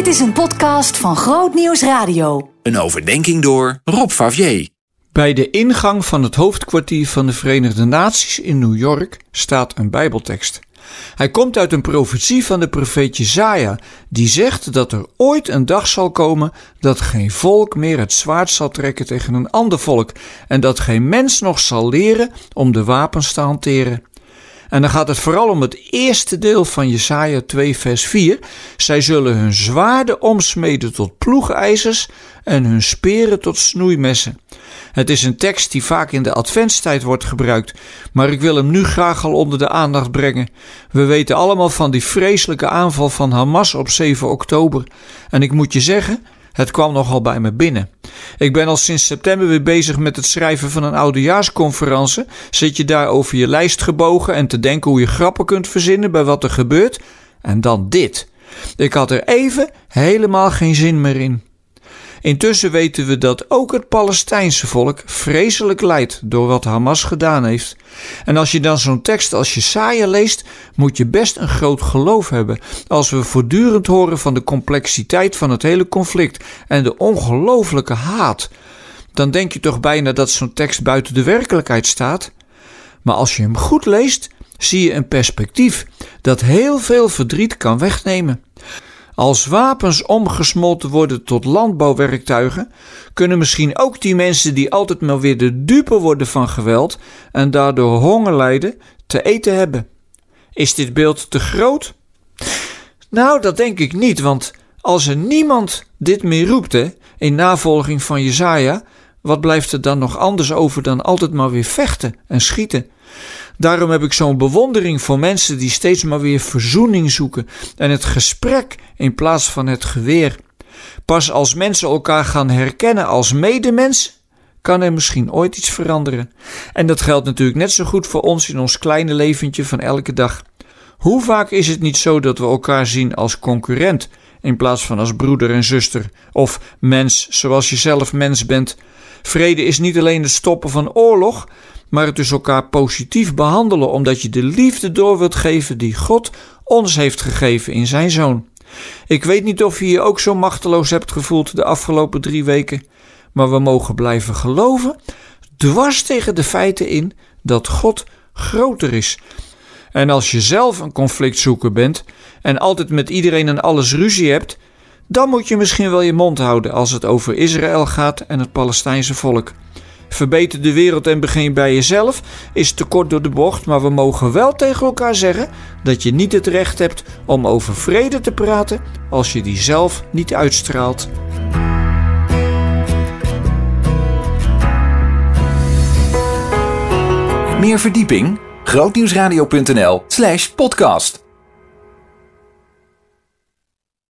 Dit is een podcast van Groot Nieuws Radio. Een overdenking door Rob Favier. Bij de ingang van het hoofdkwartier van de Verenigde Naties in New York staat een Bijbeltekst. Hij komt uit een profetie van de profeet Jezaja, die zegt dat er ooit een dag zal komen dat geen volk meer het zwaard zal trekken tegen een ander volk en dat geen mens nog zal leren om de wapens te hanteren. En dan gaat het vooral om het eerste deel van Jesaja 2 vers 4. Zij zullen hun zwaarden omsmeden tot ploegijzers en hun speren tot snoeimessen. Het is een tekst die vaak in de adventstijd wordt gebruikt, maar ik wil hem nu graag al onder de aandacht brengen. We weten allemaal van die vreselijke aanval van Hamas op 7 oktober. En ik moet je zeggen, het kwam nogal bij me binnen. Ik ben al sinds september weer bezig met het schrijven van een oudejaarsconferentie. Zit je daar over je lijst gebogen en te denken hoe je grappen kunt verzinnen bij wat er gebeurt? En dan dit. Ik had er even helemaal geen zin meer in. Intussen weten we dat ook het Palestijnse volk vreselijk lijdt door wat Hamas gedaan heeft. En als je dan zo'n tekst als Jesaja leest, moet je best een groot geloof hebben. Als we voortdurend horen van de complexiteit van het hele conflict en de ongelooflijke haat, dan denk je toch bijna dat zo'n tekst buiten de werkelijkheid staat. Maar als je hem goed leest, zie je een perspectief dat heel veel verdriet kan wegnemen. Als wapens omgesmolten worden tot landbouwwerktuigen, kunnen misschien ook die mensen die altijd maar weer de dupe worden van geweld en daardoor honger lijden, te eten hebben. Is dit beeld te groot? Nou, dat denk ik niet, want als er niemand dit meer roept in navolging van Jezaja, wat blijft er dan nog anders over dan altijd maar weer vechten en schieten? Daarom heb ik zo'n bewondering voor mensen die steeds maar weer verzoening zoeken en het gesprek in plaats van het geweer. Pas als mensen elkaar gaan herkennen als medemens, kan er misschien ooit iets veranderen. En dat geldt natuurlijk net zo goed voor ons in ons kleine leventje van elke dag. Hoe vaak is het niet zo dat we elkaar zien als concurrent in plaats van als broeder en zuster of mens zoals je zelf mens bent? Vrede is niet alleen het stoppen van oorlog, maar het dus elkaar positief behandelen, omdat je de liefde door wilt geven die God ons heeft gegeven in zijn zoon. Ik weet niet of je je ook zo machteloos hebt gevoeld de afgelopen drie weken, maar we mogen blijven geloven, dwars tegen de feiten in, dat God groter is. En als je zelf een conflictzoeker bent en altijd met iedereen en alles ruzie hebt, dan moet je misschien wel je mond houden als het over Israël gaat en het Palestijnse volk. Verbeter de wereld en begin bij jezelf is te kort door de bocht, maar we mogen wel tegen elkaar zeggen dat je niet het recht hebt om over vrede te praten als je die zelf niet uitstraalt. Meer verdieping? grootnieuwsradio.nl/podcast